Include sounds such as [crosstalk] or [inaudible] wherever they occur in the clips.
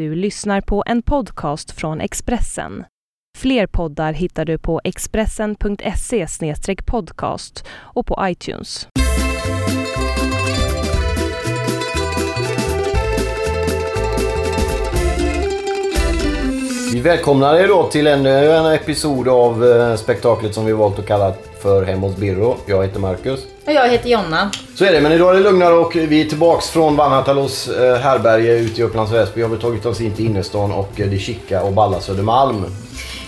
Du lyssnar på en podcast från Expressen. Fler poddar hittar du på expressen.se podcast och på iTunes. Vi välkomnar er då till ännu en episod av eh, spektaklet som vi valt att kalla för Hem hos Birro. Jag heter Marcus. Och jag heter Jonna. Så är det, men idag är det lugnare och vi är tillbaks från Vanhatalos eh, härberge ute i Upplands Väsby. Vi har tagit oss in till innerstan och eh, det chica och balla Södermalm.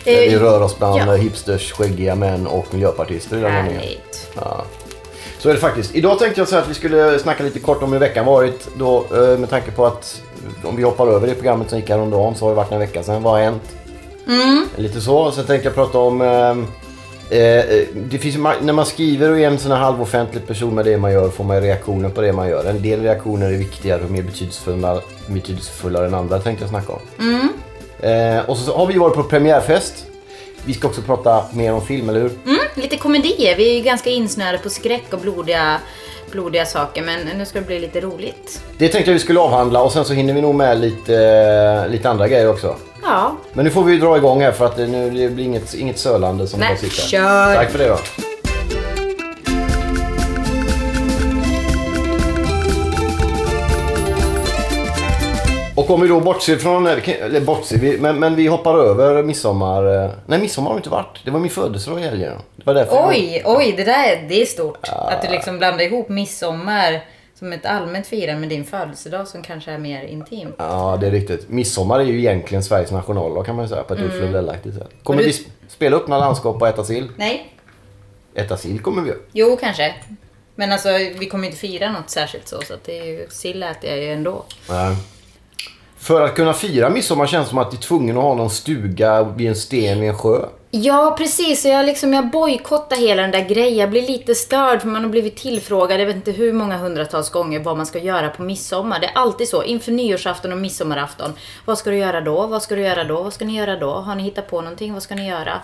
Vi Eh, rör oss bland ja. hipsters, skäggiga män och miljöpartister i den. Härligt. Ja. Så är det faktiskt. Idag tänkte jag säga att vi skulle snacka lite kort om hur veckan varit. Då, eh, med tanke på att om vi hoppar över det programmet som gick häromdagen så har det varit en vecka sedan. Vad har hänt? Mm. Lite så. Sen tänkte jag prata om... Eh, det finns, när man skriver och är en sån här halvoffentlig person med det man gör får man reaktioner på det man gör. En del reaktioner är viktigare och mer betydelsefulla, betydelsefullare än andra tänkte jag snacka om. Eh, och så har vi varit på premiärfest. Vi ska också prata mer om film, eller hur? Mm, lite komedier. Vi är ju ganska insnöade på skräck och blodiga, blodiga saker. Men nu ska det bli lite roligt. Det tänkte jag vi skulle avhandla och sen så hinner vi nog med lite, lite andra grejer också. Ja. Men nu får vi dra igång här för att det, nu, det blir inget, inget sölande som Nej, bara sitter. kör! Tack för det då. Och om vi då bortser från, eller bortser vi, men, men vi hoppar över midsommar. eh, Nej, midsommar har inte varit. Det var min födelsedag i helgen. Det var därför jag- Oj, oj, det där det är stort. Att du liksom blandar ihop midsommar som ett allmänt firande med din födelsedag som kanske är mer intim. Ja, det är riktigt. Midsommar är ju egentligen Sveriges nationaldag kan man ju säga på ett mm. Ulf sätt. Kommer du- vi sp- spela öppna landskap och äta sill? Nej? Äta sill kommer vi göra. Jo, kanske. Men alltså, vi kommer inte fira något särskilt så. Så att det är ju, sill äter jag ju ändå. Nej. För att kunna fira midsommar känns det som att du är tvungen att ha någon stuga vid en sten vid en sjö. Ja, precis. Jag, liksom, jag bojkottar hela den där grejen. Jag blir lite störd för man har blivit tillfrågad, jag vet inte hur många hundratals gånger, vad man ska göra på midsommar. Det är alltid så. Inför nyårsafton och midsommarafton. Vad ska du göra då? Vad ska du göra då? Vad ska ni göra då? Har ni hittat på någonting? Vad ska ni göra?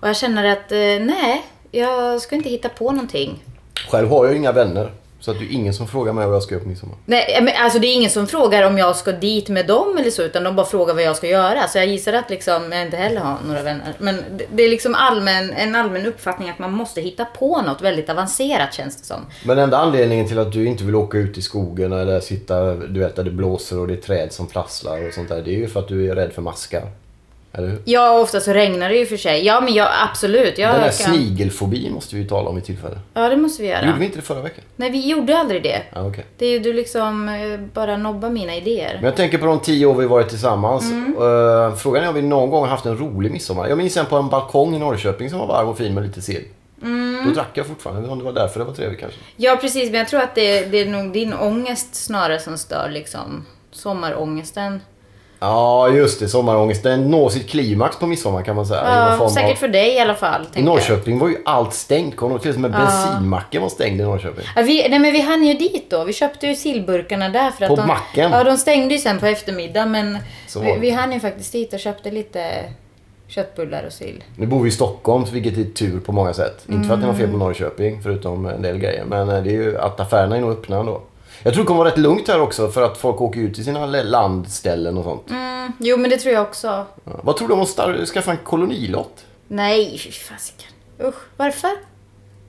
Och jag känner att, eh, nej, jag ska inte hitta på någonting. Själv har jag ju inga vänner. Så att det är ingen som frågar mig vad jag ska göra på midsommar. Nej, men alltså det är ingen som frågar om jag ska dit med dem eller så, utan de bara frågar vad jag ska göra. Så jag gissar att liksom, jag inte heller har några vänner. Men det- det är liksom allmän, en allmän uppfattning att man måste hitta på något väldigt avancerat känns det som. Men enda anledningen till att du inte vill åka ut i skogen eller sitta du vet, där det blåser och det är träd som prasslar och sånt där. Det är ju för att du är rädd för maskar. Eller? Ja, ofta så regnar det ju för sig. Ja, men jag, absolut. Jag Den där kan... snigelfobin måste vi ju tala om i tillfälle. Ja, det måste vi göra. Gjorde vi inte det förra veckan? Nej, vi gjorde aldrig det. Ja, okej. Det är ju du liksom eh, bara nobbar mina idéer. Men jag tänker på de tio år vi varit tillsammans. Mm. Uh, frågan är om vi någon gång haft en rolig midsommar. Jag minns en på en balkong i Norrköping som var varm och fin med lite sill. Mm. Då drack jag fortfarande. Om det var därför det var trevligt kanske. Ja, precis. Men jag tror att det, det är nog din ångest snarare som stör liksom sommarångesten. Ja, just det. Sommarångesten når sitt klimax på midsommar kan man säga. Ja, säkert av... för dig i alla fall. I tänker jag. Norrköping var ju allt stängt. Kommer du ihåg? Till och med bensinmacken var stängd i Norrköping. Ja, vi, nej men vi hann ju dit då. Vi köpte ju sillburkarna där för att På de... macken? Ja, de stängde ju sen på eftermiddagen men var vi, vi hann ju faktiskt dit och köpte lite köttbullar och sill. Nu bor vi i Stockholm, vilket är tur på många sätt. Inte för att det något fel Mm. på Norrköping, förutom en del grejer. Men eh, det är ju att affärerna är nog öppna ändå. Jag tror det kommer vara rätt lugnt här också för att folk åker ut till sina landställen och sånt. Mm, jo, men det tror jag också. Ja. Vad tror du om att star- skaffa en kolonilott? Nej, fy fasiken. Usch, varför?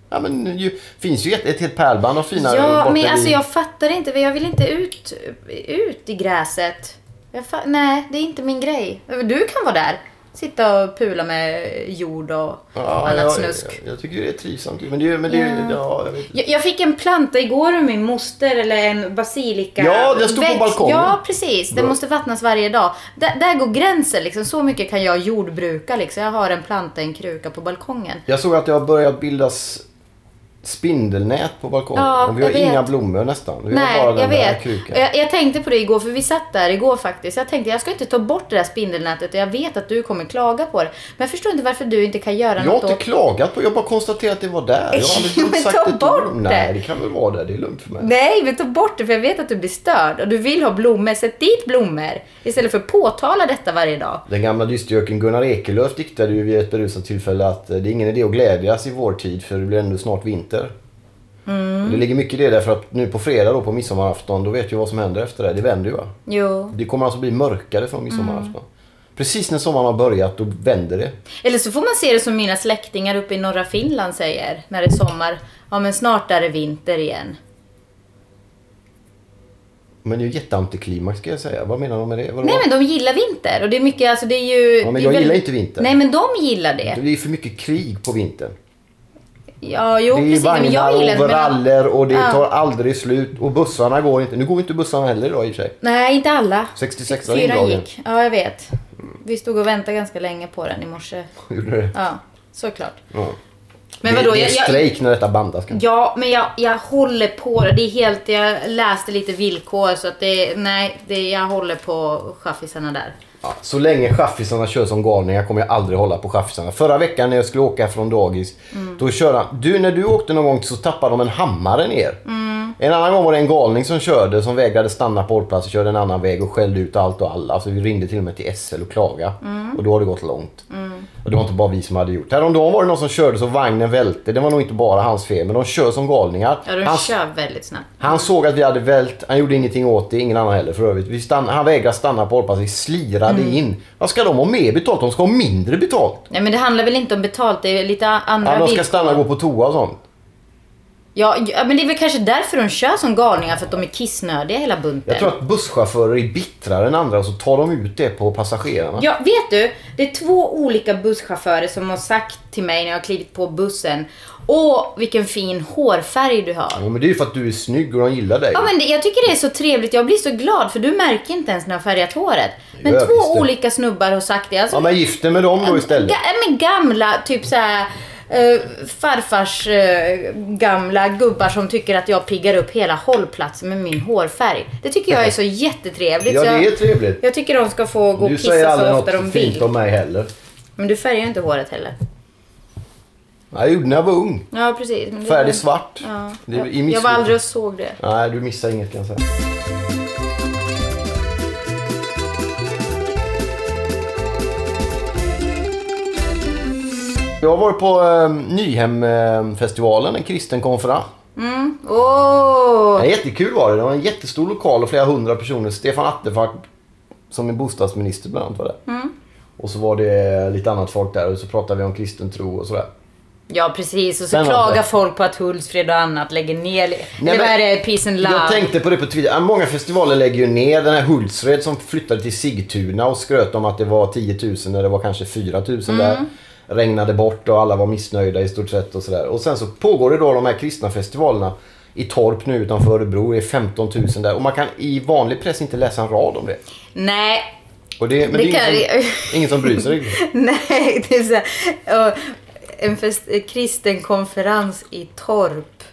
Ja men det finns ju ett, ett helt pärlband av fina Ja, men alltså jag fattar inte. Jag vill inte ut, ut i gräset. Jag fa- nej, det är inte min grej. Du kan vara där. Sitta och pula med jord och Ja, annat jag, snusk. Jag, jag tycker det är trivsamt. Men det, men det, Ja. ja, jag vet. Jag, jag fick en planta igår av min moster, eller en basilika. Ja, den stod på balkongen. Ja, precis. Den Bra. måste vattnas varje dag. Där, där går gränsen. Liksom. Så mycket kan jag jordbruka. Liksom. Jag har en planta, en kruka på balkongen. Jag såg att det har börjat bildas spindelnät på balkongen. Ja, och vi har jag vet. inga blommor nästan. Vi har Nej, bara den jag där vet. krukan. Jag, jag tänkte på det igår, för vi satt där igår faktiskt. Jag tänkte jag ska inte ta bort det där spindelnätet jag vet att du kommer klaga på det. Men jag förstår inte varför du inte kan göra Jag har något inte åt klagat på Jag har bara konstaterat att det var där. Jag har aldrig [laughs] Men sagt ta ett bort ord. det. Nej, det kan väl vara där. Det är lugnt för mig. Nej, men ta bort det för jag vet att du blir störd och du vill ha blommor. Sätt dit blommor istället för att påtala detta varje dag. Den gamla dystgöken Gunnar Ekelöf diktade ju vid ett berusat tillfälle att eh, det är ingen idé att glädjas i vår tid för det blir ändå snart vinter. Och Det ligger mycket i det därför att nu på fredag då på midsommarafton då vet ju vad som händer efter det. Det vänder ju va? Jo. Det kommer alltså bli mörkare från midsommarafton. Precis när sommaren har börjat då vänder det. Eller så får man se det som mina släktingar uppe i norra Finland säger när det är sommar. Ja men snart är det vinter igen. Men det är ju jätteantiklimax ska jag säga. Vad menar de med det? Vadå? Nej men de gillar vinter och det är mycket, alltså det är ju... Ja, men jag väl- gillar inte vinter. Nej men de gillar det. Det är för mycket krig på vintern. Ja, jo Det är precis. Vagnar jag gillar och det. Men, veraller och det Ja. tar aldrig slut. Och bussarna går inte. Nu går inte bussarna heller idag i och för sig. nej, inte alla. 66 var Fyra indragen. gick. Ja, jag vet. Vi stod och väntade ganska länge på den i morse. [laughs] Gjorde det? Ja, såklart. Ja. Men det, vadå? det är Jag, jag, strejk när detta bandas kanske. ja, men jag, jag håller på det. Det är helt... Jag läste lite villkor så att det... Nej, det, jag håller på chaffisarna där. Ja, så länge chaffisarna kör som galningar kommer jag aldrig hålla på chaffisarna. Förra veckan när jag skulle åka från dagis. Mm. Då körde han. Du, när du åkte någon gång så tappade de en hammare ner. Mm. En annan gång var det en galning som körde som vägrade stanna på hållplatsen, körde en annan väg och skällde ut allt och alla. Så vi ringde till och med till SL och klaga. Mm. Och då har det gått långt. Och det var inte bara vi som hade gjort. Häromdagen var det någon som körde så vagnen välte. Det var nog inte bara hans fel, men de kör som galningar. Ja, de Han- kör väldigt snabbt. han såg att vi hade vält, han gjorde ingenting åt det, ingen annan heller för övrigt. Vi stann, han vägrade stanna på hållplatsen, vi slirade Mm. in. Vad ska de ha mer betalt? De ska ha mindre betalt. Nej, men det handlar väl inte om betalt. Det är lite andra Ja, de ska stanna och gå på toa och sånt. Ja, ja, men det är väl kanske därför de kör som galningar. För att de är kissnödiga hela bunten. Jag tror att busschaufförer är bittrare än andra och så tar de ut det på passagerarna. Ja, vet du? Det är två olika busschaufförer som har sagt till mig när jag har klivit på bussen. Åh, vilken fin hårfärg du har. Ja, men det är ju för att du är snygg och de gillar dig. Ja, men det, jag tycker det är så trevligt. Jag blir så glad för du märker inte ens när jag har färgat håret. Men två olika snubbar har sagt det. Alltså, Ja, men gift med dem då istället. Ga- men gamla, typ såhär uh, farfars eh, gamla gubbar som tycker att jag piggar upp hela hållplatsen med min hårfärg. Det tycker jag är så [laughs] jättetrevligt. Ja, det jag, är trevligt. jag tycker de ska få gå och Du kissa säger så aldrig ofta de något fint vill. om mig heller. Men du färgar ju inte håret heller. Ja, Jag gjorde när jag var ung. Ja, precis. Färdig var- svart. Ja. Det Jag, jag var aldrig och såg det. Nej, du missar inget kan jag säga. Jag har varit på eh, Nyhemfestivalen, en kristen konferens. Åh! Ja, jättekul var det. Det var en jättestor lokal och flera hundra personer. Stefan Attefall som är bostadsminister bland annat var det. Och så var det lite annat folk där och så pratade vi om kristen tro och sådär. Ja, precis. Och så Spännande. klagar folk på att Hultsfred och annat lägger ner... Nej, men- är det? Peace and love. Jag tänkte på det på Twitter. Många festivaler lägger ju ner. Den här Hultsfred som flyttade till Sigtuna och skröt om att det var 10 000 när det var kanske 4 000 där. Regnade bort och alla var missnöjda i stort sett och sådär. Och sen så pågår det då de här kristna festivalerna i Torp nu utanför Örebro. Det är 15 000 där. Och man kan i vanlig press inte läsa en rad om det. Nej, Och det, men Det det, är kan ingen, som, ingen som bryr sig riktigt. [laughs] nej. Det är så här, en fest, kristen konferens i Torp.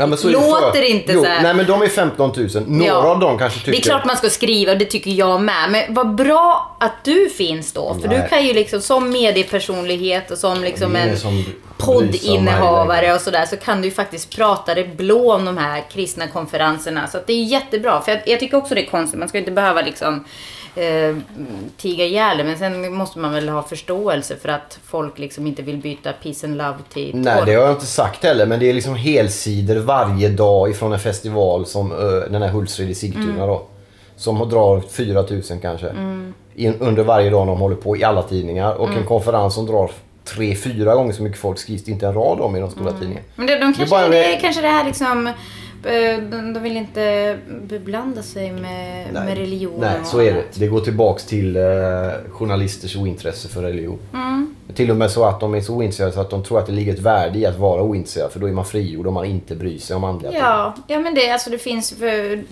Ja, men så Låter för- inte jo, så här. Nej men de är 15 000. Några Ja. av dem kanske tycker... Det är klart man ska skriva och det tycker jag med. Men vad bra att du finns då. För Nej. du kan ju liksom som mediepersonlighet och som liksom en som poddinnehavare och sådär så kan du ju faktiskt prata det blå om de här kristna konferenserna. Så det är jättebra. För jag, jag tycker också det är konstigt. Man ska inte behöva liksom eh, tiga ihjäl det. Men sen måste man väl ha förståelse för att folk liksom inte vill byta peace and love till Nej, det har jag inte sagt heller. Men det är liksom helsidor varje dag ifrån en festival som ö, den här Hultsfred i Sigtuna Mm. då. Som drar 4 000 kanske. In, under varje dag de håller på i alla tidningar. Och Mm. en konferens som drar tre, fyra gånger så mycket folk skrivs det inte en rad om i de stora tidningarna. Men det, de kanske, bara en- det är kanske det här liksom... eh, De, de vill inte beblanda sig med, med religion Nej, så är det. Det går tillbaks till eh, journalisters ointresse för religion. Mm. Till och med så att de är så ointresserade så att de tror att det ligger ett värde i att vara ointresserad. För då är man frigjord om man inte bryr sig om andliga ting. Ja, ja men det, alltså det finns för,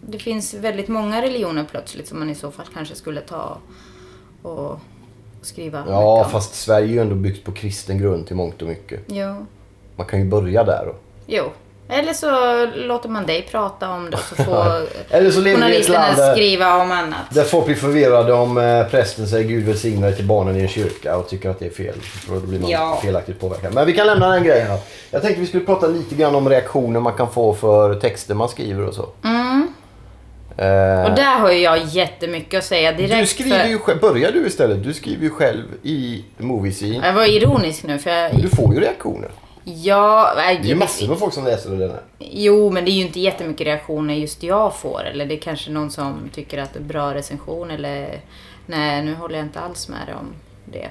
det finns väldigt många religioner plötsligt som man i så fall kanske skulle ta och skriva Ja, fast Sverige är ju ändå byggt på kristen grund till mångt och mycket. Jo. Man kan ju börja där då. jo. Eller så låter man dig prata om det och så får [laughs] Eller så journalisterna land skriva om annat. där folk blir förvirrade om eh, prästen säger Gud välsigne dig till barnen i en kyrka och tycker att det är fel. För då blir man Ja. felaktigt påverkad. Men vi kan lämna den grejen här. Jag tänkte vi skulle prata lite grann om reaktioner man kan få för texter man skriver och så. Mm. Eh, Och där har ju jag jättemycket att säga direkt. du skriver ju själv, börja du istället. Du skriver ju själv i Moviescene. Jag var ironisk nu för jag... Du får ju reaktioner. Ja, Det är ju massor med folk som läser den här. Jo, men det är ju inte jättemycket reaktioner just jag får. Eller det är kanske någon som tycker att det är bra recension eller nej, nu håller jag inte alls med dig om det.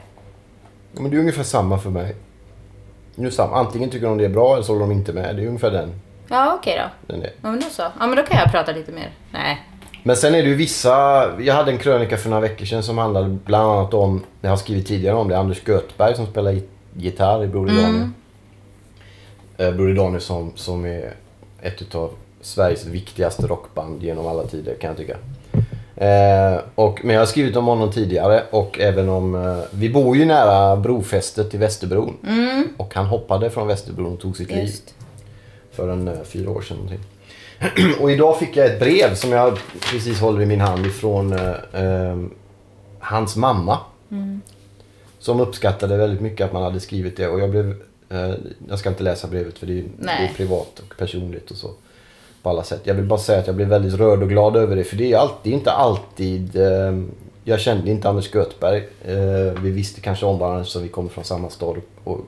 Ja, Men det är ungefär samma för mig. Är samma. Antingen tycker de det är bra eller så håller de inte med. Det är ungefär den. Ja, okej då. den är. Ja, men då så. Ja, men då kan jag prata lite mer. Nej. Men sen är det ju vissa... Jag hade en krönika för några veckor sedan som handlade bland annat om, jag har skrivit tidigare om det, Anders Göthberg som spelar git- gitarr i Broder Daniel. Eh, Broder Daniel som, som är ett av Sveriges viktigaste rockband genom alla tider kan jag tycka. Eh, och, men jag har skrivit om honom tidigare och även om... Eh, vi bor ju nära brofästet i Västerbron. Och han hoppade från Västerbron och tog sitt liv Just. för en eh, fyra år sedan. Någonting. [clears throat] Och idag fick jag ett brev som jag precis håller i min hand ifrån eh, eh, hans mamma. Som uppskattade väldigt mycket att man hade skrivit det och jag blev... Eh, jag ska inte läsa brevet för det är, det är privat och personligt och så. På alla sätt. Jag vill bara säga att jag blev väldigt rörd och glad över det för det är alltid, inte alltid... Eh, jag kände inte Anders Göthberg. Eh, vi visste kanske om varandra så vi kommer från samma stad och, och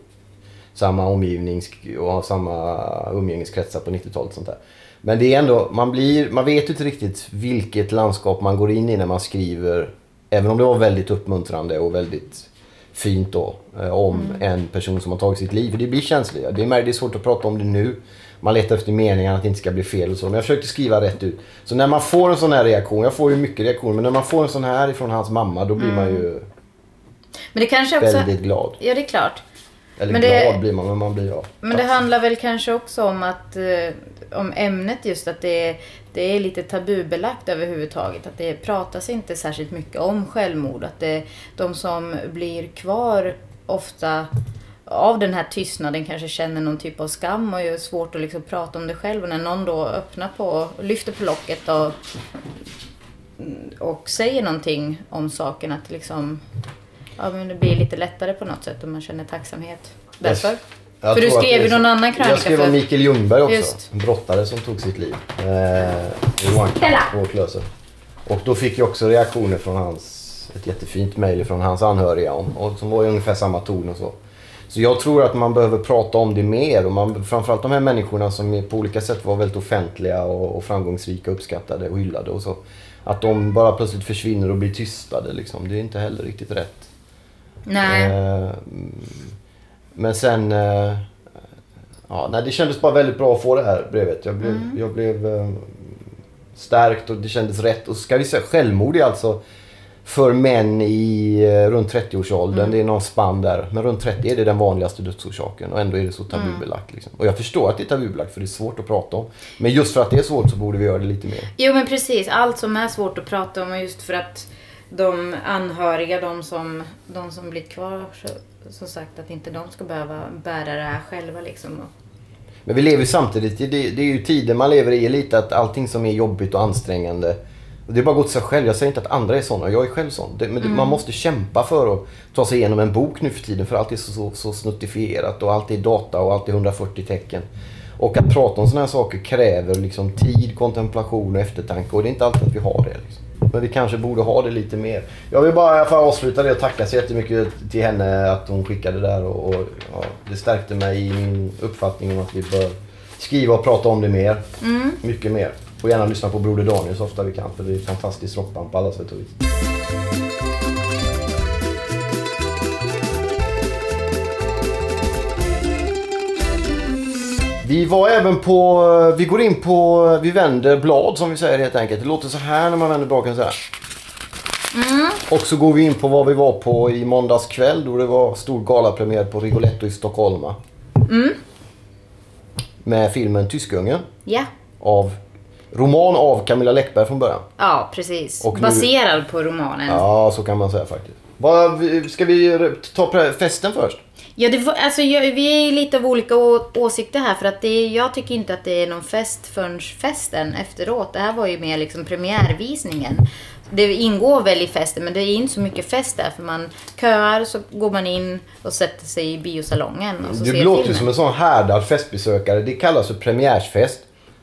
samma omgivning och har samma umgängeskretsar på 90-talet. och Sånt där. Men det är ändå, man, blir, man vet inte riktigt vilket landskap man går in i när man skriver. Även om det var väldigt uppmuntrande och väldigt fint då. Eh, om en person som har tagit sitt liv. För det blir känsligt. Det är, det är svårt att prata om det nu. Man letar efter meningar, att det inte ska bli fel och så. Men jag försökte skriva rätt ut. Så när man får en sån här reaktion, jag får ju mycket reaktioner, men när man får en sån här ifrån hans mamma då blir man ju Men det kanske också... väldigt glad. Ja, det är klart. Eller Men det- glad blir man, men man blir ja. Men det handlar väl kanske också om att eh, om ämnet just att det är, det är lite tabubelagt överhuvudtaget. Att det pratas inte särskilt mycket om självmord. Att det, de som blir kvar ofta av den här tystnaden kanske känner någon typ av skam och är svårt att liksom prata om det själv. Och när någon då öppnar på, lyfter på locket och, och säger någonting om saken att liksom Ja men det blir lite lättare på något sätt och man känner tacksamhet. Därför. Jag För du skrev ju någon annan krönika Jag skrev om för- Mikael Ljungberg också. Just. En brottare som tog sitt liv. Eh, Johan. Och då fick jag också reaktioner från hans, ett jättefint mejl från hans anhöriga om, och som var i ungefär samma ton och så. Så jag tror att man behöver prata om det mer och man, framförallt de här människorna som på olika sätt var väldigt offentliga och, och framgångsrika, uppskattade och hyllade och så. Att de bara plötsligt försvinner och blir tystade liksom. Det är inte heller riktigt rätt. Nej. Eh, mm. Men sen... eh, Ja, nej, det kändes bara väldigt bra att få det här brevet. Jag blev, Mm. jag blev eh, stärkt och det kändes rätt. Och ska vi säga självmord är alltså för män i eh, runt 30-årsåldern. Mm. Det är någon spann där. Men runt 30 är det den vanligaste dödsorsaken och ändå är det så tabubelagt. Mm. Liksom. Och jag förstår att det är tabubelagt för det är svårt att prata om. Men just för att det är svårt så borde vi göra det lite mer. Jo men precis, allt som är svårt att prata om och just för att de anhöriga, de som, de som blir kvar, som sagt att inte de ska behöva bära det här själva liksom. Men vi lever ju samtidigt, det, det är ju tiden man lever i lite att allting som är jobbigt och ansträngande. Och det är bara att gå till sig själv. Jag säger inte att andra är sådana, jag är själv sån. Det, men det, man måste kämpa för att ta sig igenom en bok nu för tiden för allt är så, så, så snuttifierat och allt är data och allt är 140 tecken. Och att prata om sådana här saker kräver liksom tid, kontemplation och eftertanke och det är inte alltid att vi har det. Liksom. Men vi kanske borde ha det lite mer. Jag vill bara få avsluta det och tacka så jättemycket till henne att hon skickade det där. Och, och, ja, det stärkte mig i min uppfattning om att vi bör skriva och prata om det mer. Mycket mer. Och gärna lyssna på Broder Daniel så ofta vi kan för det är ett fantastiskt rockband på alla sätt och vis. Vi var även på, vi går in på, vi vänder blad som vi säger helt enkelt. Det låter så här när man vänder bladen så här. Och så går vi in på vad vi var på i måndags kväll då det var stor galapremiär på Rigoletto i Stockholm. Med filmen Tyskungen ja. av roman av Camilla Läckberg från början. ja, precis. Och nu- Baserad på romanen. Ja, så kan man säga faktiskt. Vad, ska vi ta festen först? det var, alltså, jag, vi är lite av olika å, åsikter här för att det, jag tycker inte att det är någon fest förrän festen efteråt. Det här var ju mer liksom premiärvisningen. Det ingår väl i festen men det är inte så mycket fest där för man köar så går man in och sätter sig i biosalongen och så Du ser låter ju filmen. som en sån härdad festbesökare. Det kallas för premiärsfest.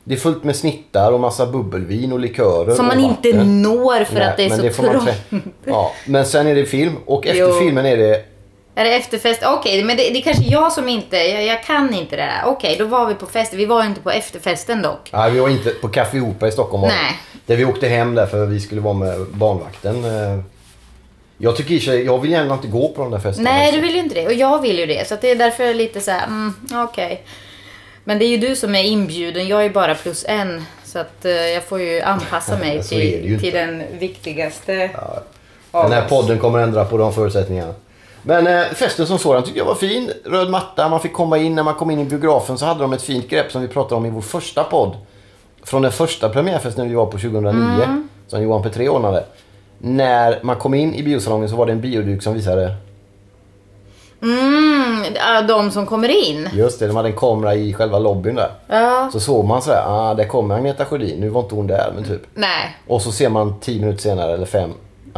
Det är fullt med snittar och massa bubbelvin och likörer. Som man inte når för Nej, att det är så det trångt. [laughs] ja, Men sen är det film och efter Jo. filmen är det Är det efterfest? Okej, men det, det är kanske jag som inte... Jag, jag kan inte det där. Okej, då var vi på festen. Vi var inte på efterfesten dock. Nej, vi var inte på Café Opera i Stockholm. Nej. Där vi åkte hem där för vi skulle vara med barnvakten. Eh, Jag tycker i sig- jag vill gärna inte gå på de där festerna. Nej, du vill ju inte det. Och jag vill ju det. Så det är därför jag är lite så här, mm, okej. Men det är ju du som är inbjuden. Jag är bara plus en. Så att eh, jag får ju anpassa mig [laughs] Så är det ju till, inte. den viktigaste Den av här oss. podden kommer ändra på de förutsättningarna. Men eh, festen som sådan tycker jag var fin. Röd matta, man fick komma in. När man kom in i biografen så hade de ett fint grepp som vi pratade om i vår första podd. Från den första premiärfesten vi var på 2009. Mm. Som Johan Petré ordnade. När man kom in i biosalongen så var det en bioduk som visade. Mm, de som kommer in. Just det, de hade en kamera i själva lobbyn där. Ja. Så såg man sådär, ah där kommer Agneta Sjödin. Nu var inte hon där men typ. Nej. Och så ser man tio minuter senare eller fem.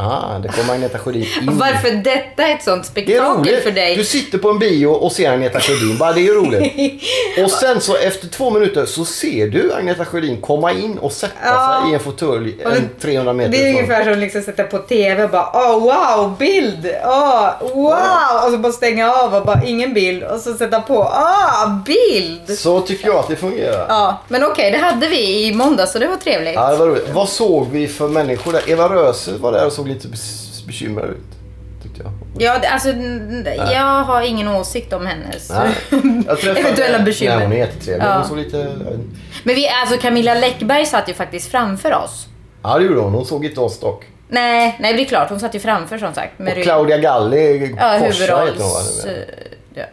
Ah, där kommer Agneta Sjödin in. Varför detta är ett sånt Det spektakel för dig? Du sitter på en bio och ser Agneta Sjödin. Bara det är roligt. [laughs] Och sen så efter två minuter så ser du Agneta Sjödin komma in och sätta Ja. sig i en fåtölj men en 300 meter Det är ungefär som liksom sätta på TV och bara åh wow, bild! Åh, wow! Och så bara stänga av och bara ingen bild. Och så sätta på åh, bild! Så tycker jag att det fungerar. Ja, men okej, det hade vi i måndags så det var trevligt. Ja, det var roligt. Vad såg vi för människor där? Eva Röse var där och såg lite bekymrad ut. Tyckte jag. Ja, alltså jag har ingen åsikt om hennes träffade- eventuella bekymmer. Nej, hon är jättetrevlig. Ja. Hon såg lite... Men vi, alltså Camilla Läckberg satt ju faktiskt framför oss. Ja, det gjorde hon. Hon såg inte oss dock. Nej, nej det är klart, hon satt ju framför som sagt. Och rygg- Claudia Galli, Ja, Forsa heter hon va? eh,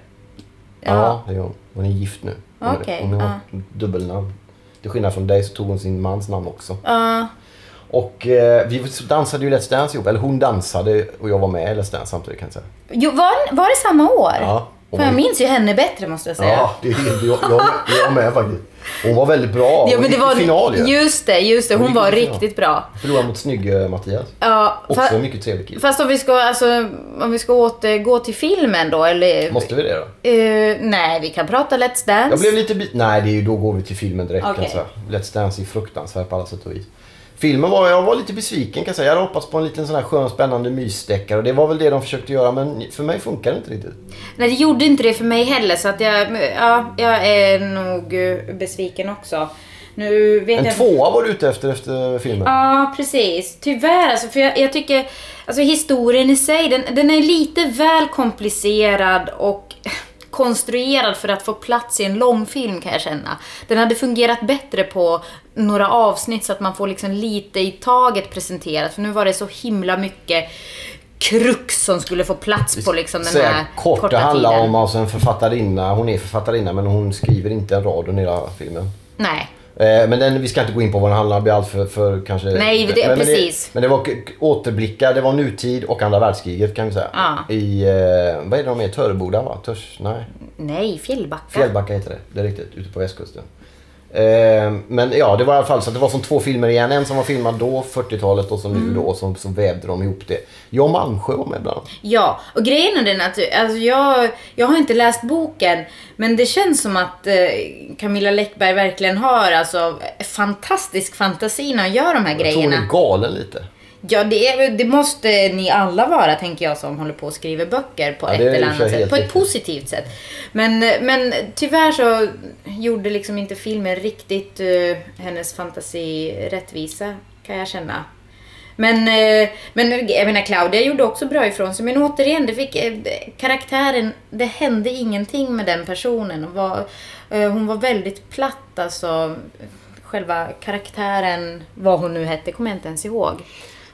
Ja. Ja, det gör hon. Hon är gift nu. Hon, Okej, hon har ja. dubbelnamn. Till skillnad från dig så tog hon sin mans namn också. Ja. Och eh, vi dansade ju Let's Dance ihop. Eller hon dansade och jag var med i Let's Dance samtidigt kan jag säga. Jo, var, var det samma år? Ja. För jag minns ju henne bättre måste jag säga. Ja, det är jag, jag, jag med faktiskt. Hon var väldigt bra. Ja, Hon men det var, final ju. just det, just det. Hon Hon var riktigt bra. Förlorade mot snygg Mattias. Ja, Också fa- en mycket trevlig kille. fast om vi ska, alltså, om vi ska återgå till filmen då, eller? Måste vi det då? Eh, nej, vi kan prata Let's Dance. Jag blev lite bit... Nej, det är ju, då går vi till filmen direkt jag säga. Let's Dance är fruktansvärt på alla sätt och vis. Filmen var, jag var lite besviken kan jag säga. Jag hade hoppats på en liten sån här skön spännande mysdeckare och det var väl det de försökte göra men för mig funkar det inte riktigt. Nej, det gjorde inte det för mig heller, så att jag, ja, jag är nog besviken också. Nu vet En jag tvåa var du ute efter efter filmen. Ja, precis. Tyvärr alltså, för jag, jag tycker, alltså historien i sig, den, den är lite väl komplicerad och konstruerad för att få plats i en långfilm kan jag känna. Den hade fungerat bättre på några avsnitt så att man får liksom lite i taget presenterat. För nu var det så himla mycket krux som skulle få plats på liksom den här kort, korta det handlar tiden. om alltså en författarinna. Hon är författarinna men hon skriver inte en rad under hela filmen. Nej. Eh, men den, vi ska inte gå in på vad den handlar om. Det blir allt för, för kanske... Nej, det- men, men precis. Det, men det var återblickar, det var nutid och andra världskriget kan vi säga. Ja. I, eh, vad är det de är? Töreboda va? Törs? Nej. Nej, Fjällbacka. Fjällbacka heter det. Det är riktigt. Ute på västkusten. Eh, men ja, det var i alla fall så att det var som två filmer igen. En som var filmad då, 40-talet och som Mm. nu då. Och så, så vävde de ihop det. Jan Malmsjö var med bland annat. Ja, och grejen är den att alltså jag, jag har inte läst boken, men det känns som att eh, Camilla Läckberg verkligen har alltså fantastisk fantasi när hon gör de här Jag tror hon grejerna. är galen lite. Ja, det, är, det måste ni alla vara, tänker jag, som håller på och skriver böcker på Ja, ett eller annat sätt. På ett positivt sätt. Men, men tyvärr så gjorde liksom inte filmen riktigt eh, hennes fantasi rättvisa, kan jag känna. Men, eh, men jag menar, Claudia gjorde också bra ifrån sig. Men återigen, det fick, eh, karaktären, det hände ingenting med den personen. Och var, hon var väldigt platt alltså. Själva karaktären, vad hon nu hette, kommer jag inte ens ihåg.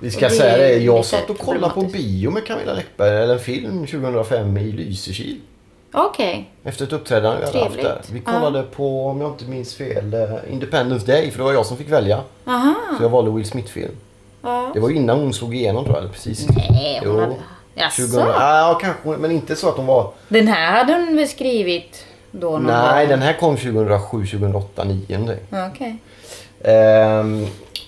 Vi ska det säga det, jag satt och kollade på bio med Camilla Läckberg, eller en film 2005 i Lysekil. Okej. Efter ett uppträdande vi hade haft där. Vi kollade på, om jag inte minns fel, eh, Independence Day. För det var jag som fick välja. Aha. Så jag valde Will Smith-film. Ja. Det var innan hon slog igenom tror jag, precis. Nej, hon Jo. hade... Jaså? 2000, ja, kanske, men inte så att hon var... Den här hade hon väl skrivit då någon Nej, gång? den här kom 2007, 2008, 2009 någonting. Ja, Ehm,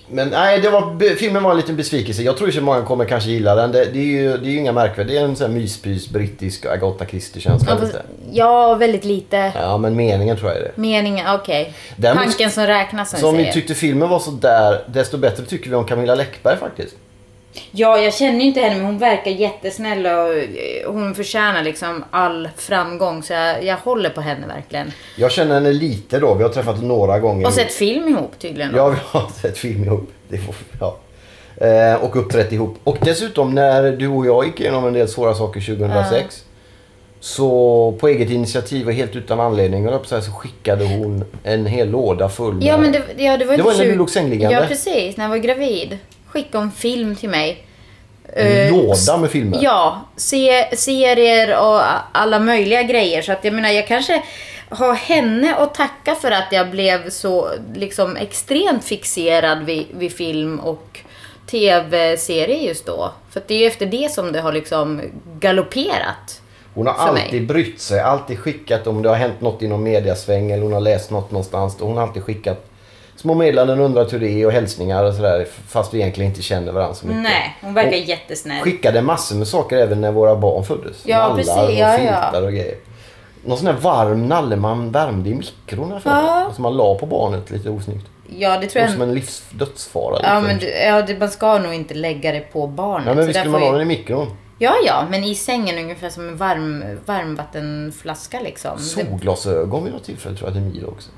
men nej, det var, filmen var en liten besvikelse. Jag tror att många kommer kanske gilla den. Det, det, är, ju, det är ju inga märkvärdigt. Det är en sån här myspys, brittisk Agatha Christie-känsla. Ja, ja, väldigt lite. Ja, men meningen tror jag är det. Meningen, okej. Däremot- Tanken som räknas som Så om vi tyckte filmen var så där, desto bättre tycker vi om Camilla Läckberg faktiskt. Ja, jag känner ju inte henne men hon verkar jättesnäll och eh, hon förtjänar liksom all framgång. Så jag, jag håller på henne verkligen. Jag känner henne lite då. Vi har träffat några gånger. Och sett film ihop tydligen. då. Ja, vi har [laughs] sett film ihop. Det får, ja. eh, och uppträtt ihop. Och dessutom när du och jag gick igenom en del svåra saker 2006. Så på eget initiativ och helt utan anledning på att säga, så skickade hon en hel låda full med... Ja, men det, ja, det var Det inte var när du 20 låg sängliggande. Ja, precis. När jag var gravid. Skickade hon film till mig. En Eh, låda med filmer. Ja, se, serier och alla möjliga grejer. Så att jag menar, jag kanske har henne att tacka för att jag blev så liksom extremt fixerad vid, vid film och tv-serier just då. För det är ju efter det som det har liksom galopperat. Hon har mig. alltid brytt sig, alltid skickat om det har hänt något inom mediasväng eller hon har läst något någonstans. Hon har alltid skickat små meddelanden, undrat hur det är och hälsningar och sådär. Fast vi egentligen inte känner varandra så mycket. Nej, hon verkar Och jättesnäll. Skickade massor med saker även när våra barn föddes. Ja, Nallar precis. och Ja, filtar och grejer. Någon sån här varm nalle man värmde i mikron här för Ja. Som man la på barnet lite osnyggt. Ja, det tror Och jag. som en livs dödsfara. Ja, lite. men du- ja, det, man ska nog inte lägga det på barnet. ja, men visst där skulle man ha den i mikron. Ja, ja, men i sängen ungefär som en varm, varmvattenflaska liksom. Solglasögon vid något tillfälle tror jag till Milo också.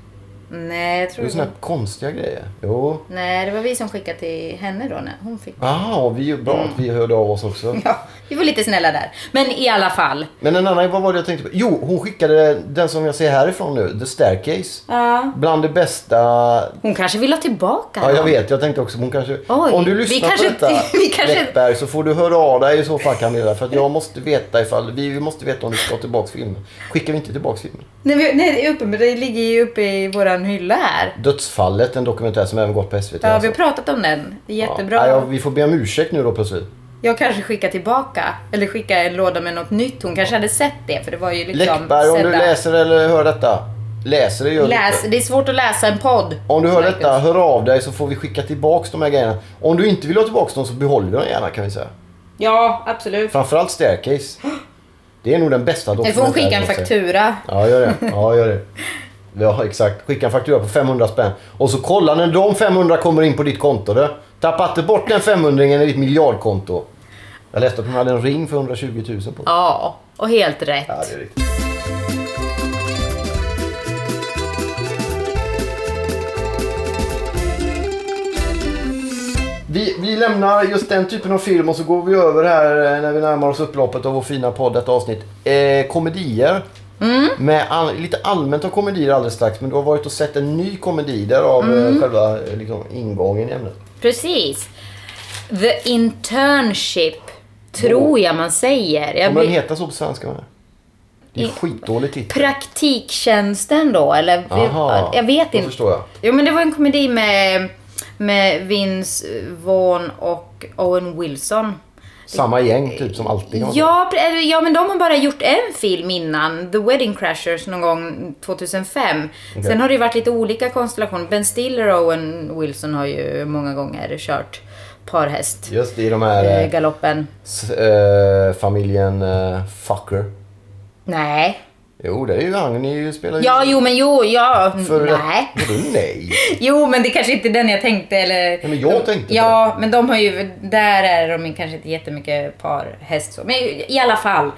Nej, jag Det tror är såna här konstiga grejer. Jo. Nej, det var vi som skickade till henne då när hon fick. Jaha, vi bra att vi hörde av oss också. Ja, vi var lite snälla där. Men i alla fall. Men en annan, vad var det jag tänkte på? Jo, hon skickade den som jag ser härifrån nu, The Staircase. Ja. Bland det bästa... Hon kanske vill ha tillbaka Ja, jag vet. Jag tänkte också, hon kanske... Oj, om du vi lyssnar kanske- på detta, [laughs] vi kanske- Läckberg, så får du höra av dig i så fall Camilla. För att jag måste veta ifall... Vi, måste veta om du ska ha tillbaka filmen. Skickar vi inte tillbaka filmen? Nej, vi- nej, det är uppe, men det ligger ju uppe i våran hylla här. Dödsfallet, en dokumentär som även gått på SVT. Ja, vi alltså. har pratat om den. Det är jättebra. Ja, ja, vi får be om ursäkt nu då plötsligt. Jag kanske skickar tillbaka. Eller skickar en låda med något nytt. Hon kanske hade sett det, för det var ju liksom... Läckberg, om du läser eller hör detta. Läser det gör du Läs, inte. det är svårt att läsa en podd. Om du hör Marcus. detta, hör av dig så får vi skicka tillbaks de här grejerna. Om du inte vill ha tillbaks dem så behåller vi dem gärna kan vi säga. Ja, absolut. Framförallt Staircase. [gasps] Det är nog den bästa Nu får hon skicka en dokumentären, faktura. Ja, gör det. Ja, gör det. [laughs] Ja, exakt. Skicka en faktura på 500 spänn. Och så kolla när de 500 kommer in på ditt konto. Du. Tappa inte bort den 500 i ditt miljardkonto. Jag läste att hon hade en ring för 120 000 på. Ja, och helt rätt. Ja, det är riktigt. Vi, vi lämnar just den typen av film och så går vi över här eh, när vi närmar oss upploppet av vår fina podd, detta avsnitt. Eh, komedier. Med all, lite allmänt om komedier alldeles strax, men du har varit och sett en ny komedi därav mm. själva eh, liksom, ingången i ämnet. Precis. The internship, tror jag man säger. Jag Kommer den heta så på svenska? Med? Det är I- skitdålig titel. Praktiktjänsten då, eller? Aha, jag vet inte. förstår jag. Jo, men det var en komedi med, med Vince Vaughn och Owen Wilson. Samma gäng typ som alltid. Ja, ja, men de har bara gjort en film innan, The Wedding Crashers, någon gång 2005. Sen har det ju varit lite olika konstellationer. Ben Stiller och Owen Wilson har ju många gånger kört parhäst. Just det, i de här eh, Galoppen. eh, familjen eh, Fucker. Nej. Jo, det är ju han. Ni spelar ju... Ja, jo, men jo, ja. För Nej. Nej? [laughs] Jo, men det kanske inte är den jag tänkte. Eller... Nej, men jag tänkte Ja, men de har ju... Där är de kanske inte jättemycket parhäst. så. Men i alla fall.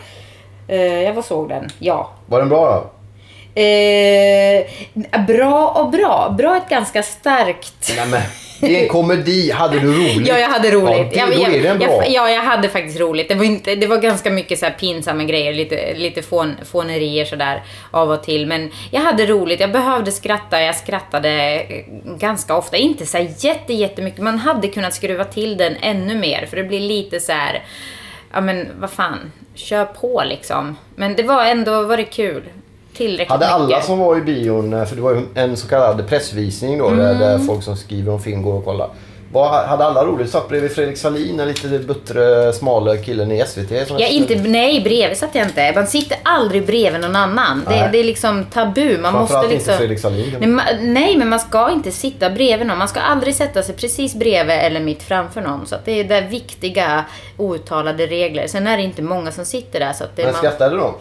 Eh, jag var såg den. Ja. Var den bra då? Eh, bra och bra. Bra är ett ganska starkt... Nej, men, det är en komedi. Hade du roligt? Ja, jag hade roligt. Ja, det, jag, då är den bra. Jag, ja, jag hade faktiskt roligt. Det var, inte, det var ganska mycket så pinsamma grejer, lite, lite fån, fånerier sådär av och till. Men jag hade roligt. Jag behövde skratta. Jag skrattade eh, ganska ofta. Inte så jätte, jättemycket. Man hade kunnat skruva till den ännu mer. För det blir lite så här... Ja, men vad fan. Kör på liksom. Men det var ändå var det kul. Tillräckligt Hade alla mycket. som var i bion, eh, för det var ju en så kallad pressvisning då, där, Mm. där folk som skriver om film går och kollar. Var, hade alla roligt? Satt bredvid Fredrik Salin, den lite buttre, smala killen i SVT. Som Ja, inte, nej, bredvid satt jag inte. Man sitter aldrig bredvid någon annan. Det, det är liksom tabu. Man måste liksom... inte Fredrik Salin. Nej, ma- nej, men man ska inte sitta bredvid någon. Man ska aldrig sätta sig precis bredvid eller mitt framför någon. Så att det är där viktiga outtalade regler. Sen är det inte många som sitter där. Så det, Men man, skrattade de?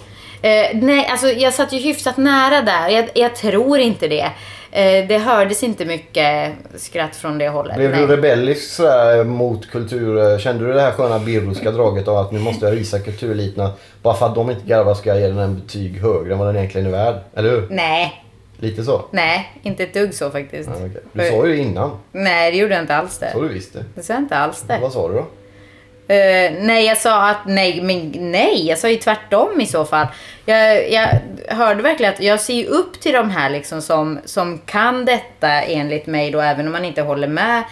Eh, nej, alltså jag satt ju hyfsat nära där. Jag, jag tror inte det. eh, det hördes inte mycket skratt från det hållet. Blev Nej. du rebellisk sådär mot kultur? Kände du det här sköna birroska draget av att nu måste jag visa kultureliterna bara för att de inte garvar ska jag ge den en betyg högre än vad den egentligen är värd? Eller hur? Nej, Lite så? nej, inte ett dugg så faktiskt. Ja, okej. Du sa ju det innan. Nej, det gjorde jag inte alls det. Så du visst det. Det sa jag inte alls det. Vad sa du då? Eh, nej, jag sa att nej, men nej, jag sa ju tvärtom i så fall. Jag, jag hörde verkligen att jag ser ju upp till de här liksom som, som kan detta enligt mig då, även om man inte håller med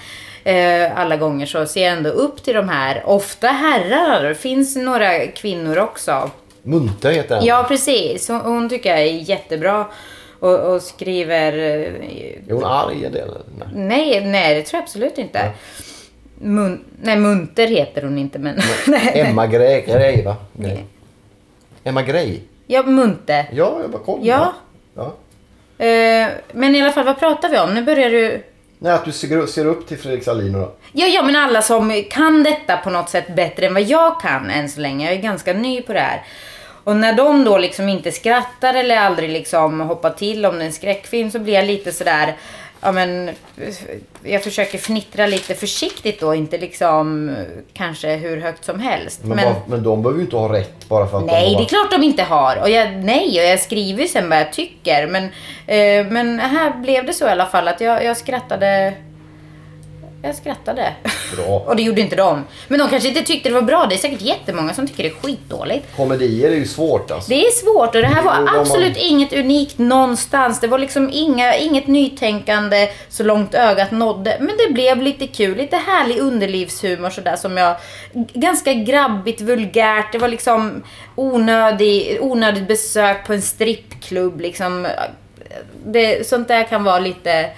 eh, alla gånger så ser jag ändå upp till de här, ofta herrar, det finns några kvinnor också. Munter heter den. Ja, precis. Hon, hon tycker jag är jättebra och, och skriver... eh, Är hon arg en del? Nej. Nej, nej, det tror jag absolut inte. Mun, nej, Munter heter hon inte, men... nej. [laughs] Emma Grej, Grej va? Grej. Emma Grej? Ja, Munter. Ja, jag bara kollar. Ja. ja. Eh, men i alla fall, vad pratar vi om? Nu börjar du... Nej, att du ser, ser upp till Fredrik Sahlin då. Ja, ja, men alla som kan detta på något sätt bättre än vad jag kan än så länge. Jag är ganska ny på det här. Och när de då liksom inte skrattar eller aldrig liksom hoppar till om det är en skräckfilm så blir jag lite sådär, ja men, jag försöker fnittra lite försiktigt då, inte liksom kanske hur högt som helst. Men, bara, men de behöver ju inte ha rätt bara för att Nej, de det har är klart de inte har. Och jag, nej, och jag skriver ju sen vad jag tycker. Men, eh, men här blev det så i alla fall att jag, jag skrattade. Jag skrattade. Bra. och det gjorde inte de. Men de kanske inte tyckte det var bra. Det är säkert jättemånga som tycker det är skitdåligt. Komedier är ju svårt alltså. Det är svårt och det här Jo, var har- absolut inget unikt någonstans. Det var liksom inga, inget nytänkande så långt ögat nådde. Men det blev lite kul, lite härlig underlivshumor sådär som jag... Ganska grabbigt, vulgärt. Det var liksom onödig, onödigt besök på en strippklubb liksom. Det, sånt där kan vara lite,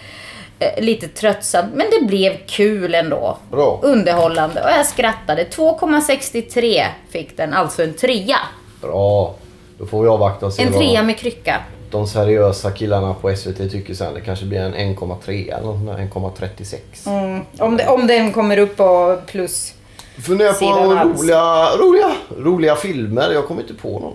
lite tröttsamt. Men det blev kul ändå. Bra. Underhållande och jag skrattade. 2,63 fick den, alltså en trea. Bra. Då får vi avvakta och se En vad trea med krycka. de seriösa killarna på SVT tycker sen. Det kanske blir en 1,3 eller något sånt där, 1,36. Mm. Om, det, om den kommer upp på plus. Funderar på Sidan alls. roliga, roliga, roliga filmer. Jag kommer inte på någon.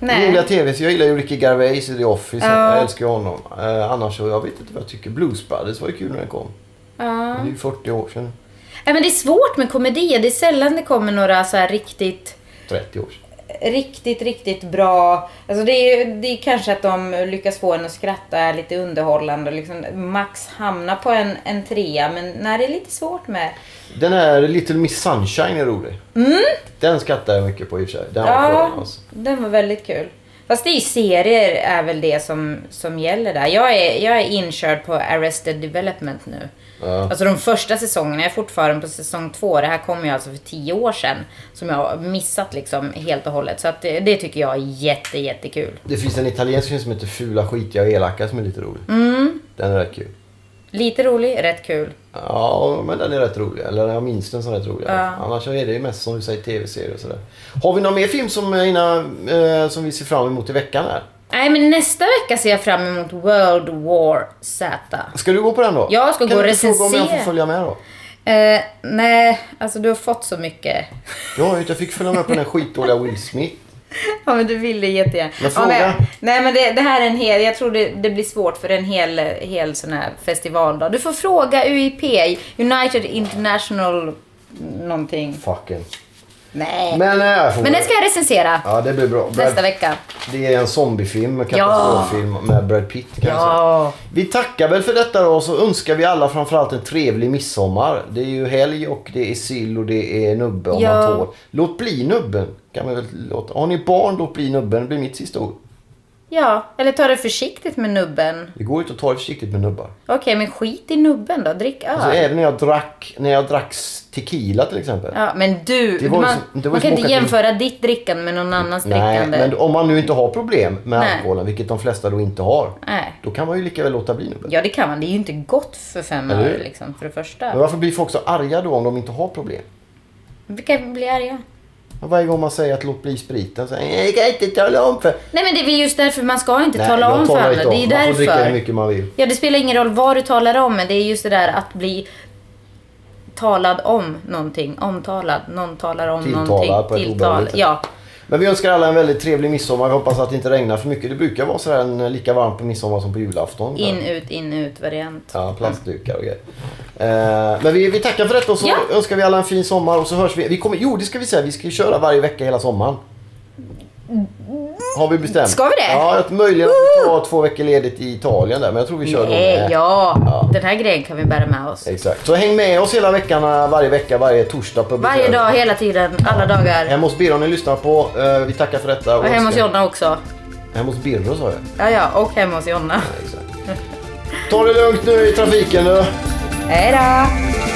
Nej. Roliga tv så jag gillar ju Ricky Gervais i The Office. Ja. Jag älskar ju honom. Eh, annars så, jag vet inte vad jag tycker. Blues Brothers var ju kul när den kom. Ja. Det är ju 40 år sedan. Nej, men det är svårt med komedier. Det är sällan det kommer några så här riktigt, 30 år sedan. Riktigt, riktigt bra. Alltså det är, det är kanske att de lyckas få en att skratta, är lite underhållande liksom max hamna på en, en trea. Men när det är lite svårt med. Den här Little Miss Sunshine är rolig. Den skrattar jag mycket på i och för sig. Den var Mm. Ja, alltså. den var väldigt kul. Fast det är ju serier är väl det som, som gäller där. Jag är, jag är inkörd på Arrested Development nu. Ja. Alltså de första säsongerna, jag är fortfarande på säsong två. Det här kom ju alltså för tio år sedan. Som jag har missat liksom helt och hållet. Så att det, det tycker jag är jätte, jättekul. Det finns en italiensk film som heter Fula, skitiga och elaka som är lite rolig. Mm. Den är rätt kul. Lite rolig, rätt kul. Ja, men den är rätt rolig. Eller jag minns den som rätt rolig. Ja. Annars är det ju mest som du säger tv-serier och sådär. Har vi någon mer film som, eh, innan, eh, som vi ser fram emot i veckan här? Nej, men nästa vecka ser jag fram emot World War Z. Ska du gå på den då? Jag ska kan gå du och inte fråga om jag får recensera. följa med då? Eh, nej, alltså du har fått så mycket. Ja, jag fick följa med på den här skitdåliga Will Smith. [laughs] Ja men du ville jättegärna. Men Ja, fråga. nej men det, det här är en hel, jag tror det, det blir svårt för en hel, hel sån här festivaldag. Du får fråga UIP, United International någonting. Fucking. Nej. Men, Men, eh, jag får den ska jag recensera Ja, det blir bra. nästa Brad, vecka. det är en zombiefilm, en katastroffilm med Brad Pitt kan. Ja. Vi tackar väl för detta då och så önskar vi alla framförallt en trevlig midsommar. Det är ju helg och det är sill och det är nubbe om Ja. man tål. Låt bli nubben. Kan man väl låta. Har ni barn, låt bli nubben. Det blir mitt sista ord. Ja, eller ta det försiktigt med nubben. Det går inte att ta det försiktigt med nubbar. Okej, men skit i nubben då. Drick öl. Alltså, även när jag drack, när jag drack tequila till exempel. Ja, men du, Det var ju man, som- det var man kan inte åka till- jämföra ditt drickande med någon annans Nej, drickande. men om man nu inte har problem med Nej. alkoholen, vilket de flesta då inte har. Nej. Då kan man ju lika väl låta bli nubben. Ja, det kan man. Det är ju inte gott för fem Eller hur? öre liksom, för det första. Men varför blir folk så arga då om de inte har problem? Vilka blir arga? Och Varje gång man säger att låt bli spriten så säger jag kan inte tala om för... Nej men det är väl just därför man ska inte Nej, tala om för andra. Det är om. Man får dricka hur därför. mycket man vill. Ja, det spelar ingen roll vad du talar om, men det är just det där att bli talad om någonting. Omtalad. Någon talar om Tilltalad någonting. på ett sätt. Ja. Men vi önskar alla en väldigt trevlig midsommar. Vi hoppas att det inte regnar för mycket. Det brukar vara sådär en, lika varmt på midsommar som på julafton. In, ut, in, ut variant. Ja, plastdukar och grejer. Eh, men vi, vi tackar för detta och så Ja. önskar vi alla en fin sommar och så hörs vi. vi kommer, jo, det ska vi säga. Vi ska köra varje vecka hela sommaren. Har vi bestämt. Ska vi det? Ja, att möjligen att vi tar två veckor ledigt i Italien där. Men jag tror vi kör då Nej, med. ja. Ja. Den här grejen kan vi bära med oss. Exakt. Så häng med oss hela veckan, varje vecka, varje torsdag. På Varje dag, hela tiden, alla dagar. Hemma hos Birro ni lyssnar på. Eh, vi tackar för detta. Och hemma hos önskar- Jonna också. Hemma hos Birro sa jag. Ja, ja. Och hemma hos Jonna. Exakt. Ta det lugnt nu i trafiken nu. Hej då!